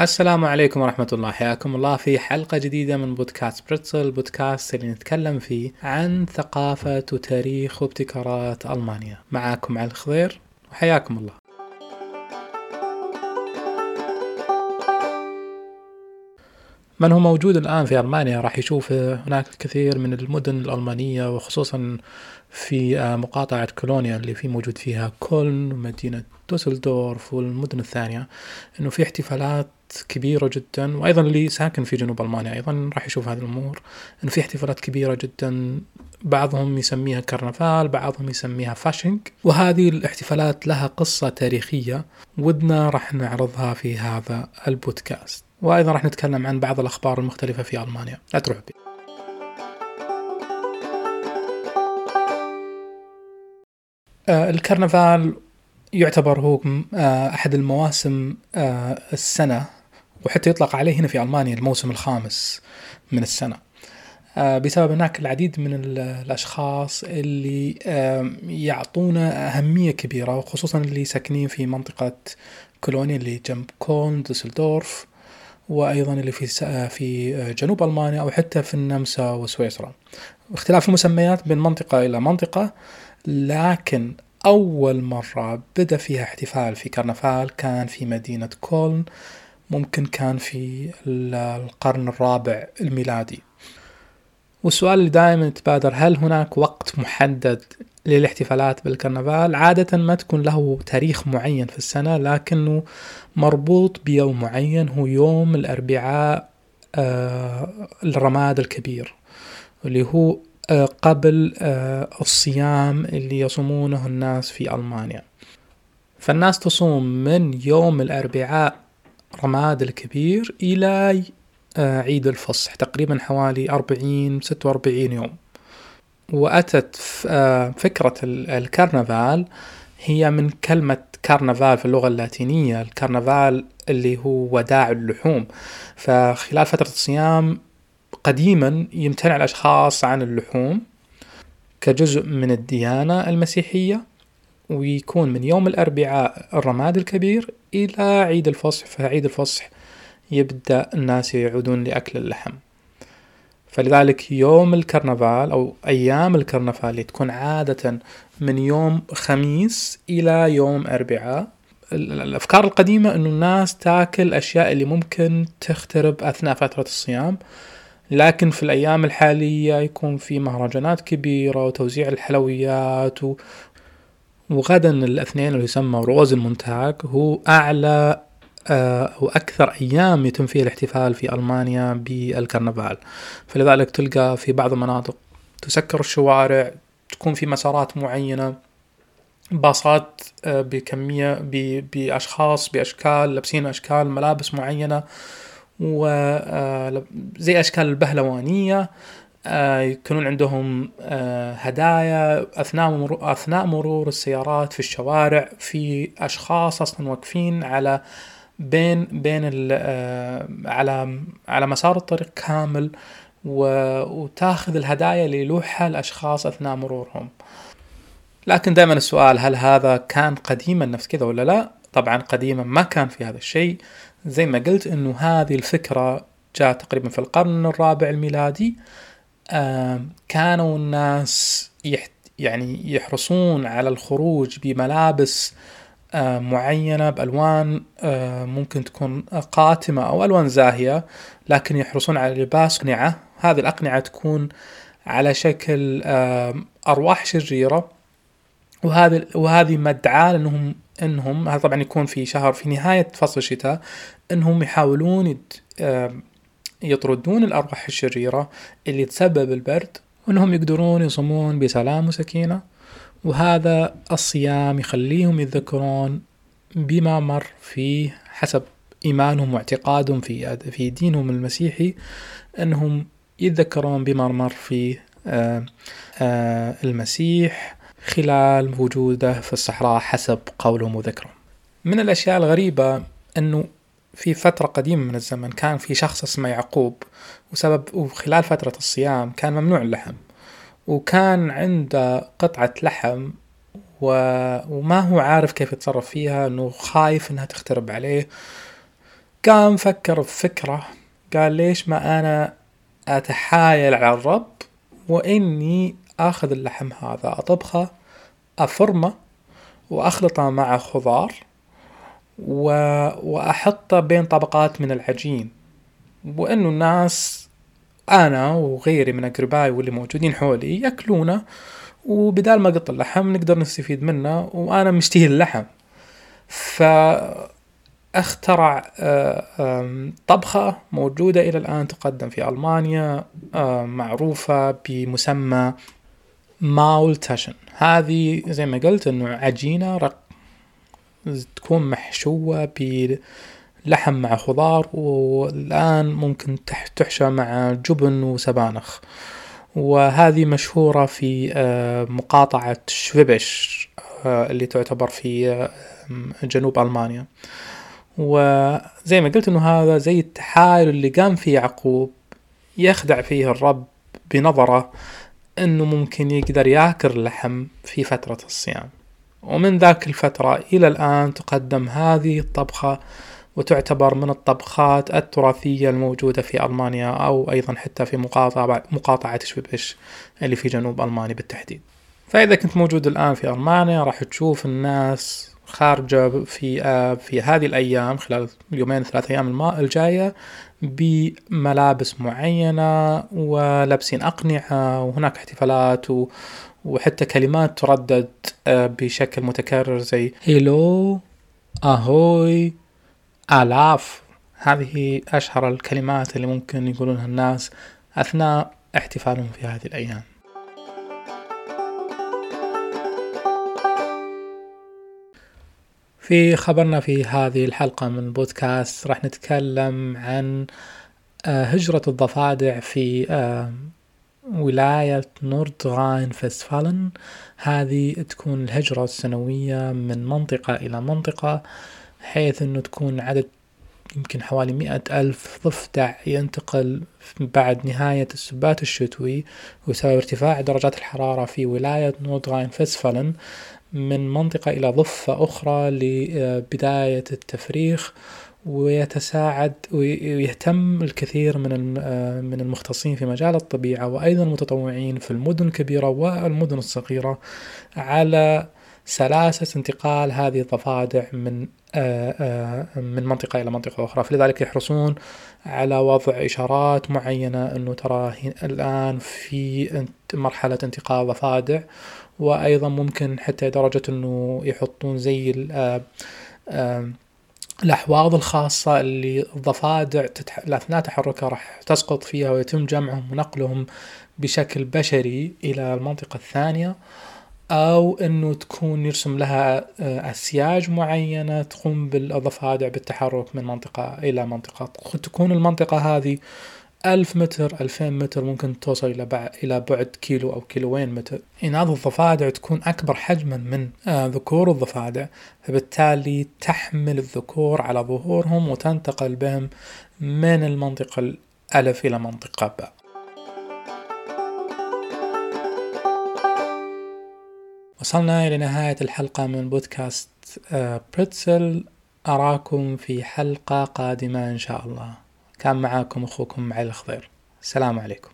السلام عليكم ورحمة الله. حياكم الله في حلقة جديدة من بودكاست بريتزل البودكاست اللي نتكلم فيه عن ثقافة وتاريخ وابتكارات ألمانيا معاكم علي الخضير وحياكم الله. من هو موجود الآن في ألمانيا؟ راح يشوف هناك الكثير من المدن الألمانية وخصوصا في مقاطعة كولونيا اللي في موجود فيها كولن ومدينة دوسلدورف والمدن الثانية. إنه في احتفالات كبيرة جدا وأيضا اللي ساكن في جنوب ألمانيا أيضا راح يشوف هذه الأمور إنه في احتفالات كبيرة جدا بعضهم يسميها كرنفال بعضهم يسميها Fasching وهذه الاحتفالات لها قصة تاريخية وإحنا راح نعرضها في هذا البودكاست وأيضا راح نتكلم عن بعض الأخبار المختلفة في ألمانيا لا تروحوا بعيد. آه، الكرنفال يعتبر هو آه، أحد المواسم آه، السنة وحتى يطلق عليه هنا في ألمانيا الموسم الخامس من السنة آه، بسبب هناك العديد من الأشخاص اللي يعطونا أهمية كبيرة وخصوصا اللي ساكنين في منطقة كولونيا اللي جنب كولن دوسلدورف وأيضا اللي في في جنوب ألمانيا أو حتى في النمسا وسويسرا. اختلاف المسميات بين منطقة إلى منطقة لكن أول مرة بدأ فيها احتفال في كرنفال كان في مدينة كولن ممكن كان في القرن الرابع الميلادي. والسؤال اللي دائما يتبادر هل هناك وقت محدد للاحتفالات بالكرنفال؟ عادة ما تكون له تاريخ معين في السنة لكنه مربوط بيوم معين هو يوم الأربعاء آه الرماد الكبير اللي هو آه، قبل آه، الصيام اللي يصومونه الناس في ألمانيا. فالناس تصوم من يوم الأربعاء رماد الكبير إلى آه، عيد الفصح تقريبا حوالي أربعين ستة وأربعين يوم. وأتت فكرة الكرنفال هي من كلمة كرنفال في اللغة اللاتينية الكرنفال اللي هو وداع اللحوم. فخلال فترة الصيام قديما يمتنع الأشخاص عن اللحوم كجزء من الديانة المسيحية ويكون من يوم الأربعاء الرماد الكبير إلى عيد الفصح فعيد الفصح يبدأ الناس يعودون لأكل اللحم فلذلك يوم الكرنفال أو أيام الكرنفال اللي تكون عادة من يوم خميس إلى يوم أربعاء الأفكار القديمة أنه الناس تاكل أشياء اللي ممكن تخترب أثناء فترة الصيام لكن في الأيام الحالية يكون في مهرجانات كبيرة وتوزيع الحلويات. وغدا الاثنين اللي يسمى روز المونتاج هو أعلى آه، وأكثر أيام يتم فيها الاحتفال في ألمانيا بالكرنفال. فلذلك تلقى في بعض المناطق تسكر الشوارع تكون في مسارات معينة باصات آه، بكمية بأشخاص بأشكال لابسين أشكال ملابس معينة وزي آه، أشكال البهلوانية. يكونون عندهم آه، هدايا أثناء مرور أثناء مرور السيارات في الشوارع في أشخاص أصلا واقفين على بين بين على على مسار الطريق كامل وتاخذ الهدايا اللي يلوحها الأشخاص أثناء مرورهم. لكن دائما السؤال هل هذا كان قديما نفس كذا ولا لا؟ طبعا قديما ما كان في هذا الشيء. زي ما قلت إنه هذه الفكرة جاء تقريبا في القرن الرابع الميلادي. كانوا الناس يعني يحرصون على الخروج بملابس معينة بألوان ممكن تكون قاتمة أو ألوان زاهية لكن يحرصون على لباس أقنعة. هذه الأقنعة تكون على شكل أرواح شريرة. وهذه وهذه مدعاة انهم إنهم هذا طبعا يكون في شهر في نهاية فصل الشتاء إنهم يحاولون يطردون الأرواح الشريرة اللي تسبب البرد وإنهم يقدرون يصومون بسلام وسكينة. وهذا الصيام يخليهم يتذكرون بما مر فيه حسب إيمانهم واعتقادهم في في دينهم المسيحي إنهم يتذكرون بما مر فيه آه، آه، المسيح خلال وجوده في الصحراء حسب قولهم وذكرهم. من الأشياء الغريبة أنه في فترة قديمة من الزمن كان في شخص اسمه يعقوب وسبب وخلال فترة الصيام كان ممنوع اللحم وكان عنده قطعة لحم و... وما هو عارف كيف يتصرف فيها إنه خايف إنها تخترب عليه. قام فكر بفكرة قال ليش ما أنا أتحايل على الرب وإني آخذ اللحم هذا أطبخه أفرمه وأخلطه مع خضار و... وأحطه بين طبقات من العجين وإنه الناس أنا وغيري من أقربائي واللي موجودين حولي يأكلونه وبدال ما قط اللحم نقدر نستفيد منه وأنا مشتهي اللحم. ف اخترع آه، طبخة موجودة إلى الآن تقدم في ألمانيا آه، معروفة بمسمى ماول تاشن. هذه زي ما قلت إنه عجينة رق تكون محشوة بلحم مع خضار والآن ممكن تحشى مع جبن وسبانخ. وهذه مشهورة في آه، مقاطعة شفبش اللي تعتبر في جنوب ألمانيا. وزي ما قلت إنه هذا زي التحايل اللي قام فيه يعقوب يخدع فيه الرب بنظرة إنه ممكن يقدر ياكل اللحم في فترة الصيام. ومن ذاك الفترة إلى الآن تقدم هذه الطبخة وتعتبر من الطبخات التراثية الموجودة في ألمانيا أو أيضا حتى في مقاطعة, مقاطعة شبيبش اللي في جنوب ألمانيا بالتحديد. فإذا كنت موجود الآن في ألمانيا راح تشوف الناس خارجة في آه، في هذه الأيام خلال اليومين ثلاث أيام الجاية بملابس معينة ولابسين أقنعة وهناك احتفالات وحتى كلمات تردد آه، بشكل متكرر زي هيلو أهوي آلاف هذه أشهر الكلمات اللي ممكن يقولونها الناس أثناء احتفالهم في هذه الأيام. في خبرنا في هذه الحلقة من بودكاست راح نتكلم عن آه، هجرة الضفادع في ولاية نوردغاين فيستفالن. هذه تكون الهجرة السنوية من منطقة إلى منطقة حيث أنه تكون عدد يمكن حوالي مئة ألف ضفدع ينتقل بعد نهاية السبات الشتوي وسبب ارتفاع درجات الحرارة في ولاية نوردغاين فيستفالن من منطقة إلى ضفة أخرى لبداية التفريخ. ويتساعد ويهتم الكثير من من المختصين في مجال الطبيعة وأيضا المتطوعين في المدن الكبيرة والمدن الصغيرة على سلاسة انتقال هذه الضفادع من من منطقة إلى منطقة أخرى. فلذلك يحرصون على وضع إشارات معينة أنه ترى الآن في مرحلة انتقال ضفادع وأيضا ممكن حتى درجة أنه يحطون زي آه، آه، الأحواض الخاصة اللي الضفادع تتح... اثناء تحركها راح تسقط فيها ويتم جمعهم ونقلهم بشكل بشري إلى المنطقة الثانية أو إنه تكون يرسم لها آه، أسياج معينة تقوم بالضفادع بالتحرك من منطقة إلى منطقة. تكون المنطقة هذه ألف متر ألفين متر ممكن توصل إلى بعد إلى بعد كيلو أو كيلوين متر. إناث الضفادع تكون أكبر حجما من آه ذكور الضفادع. فبالتالي تحمل الذكور على ظهورهم وتنتقل بهم من المنطقة الألف إلى منطقة باء. وصلنا إلى نهاية الحلقة من بودكاست آه بريتسل. أراكم في حلقة قادمة إن شاء الله. كان معاكم أخوكم معي الخضير. السلام عليكم.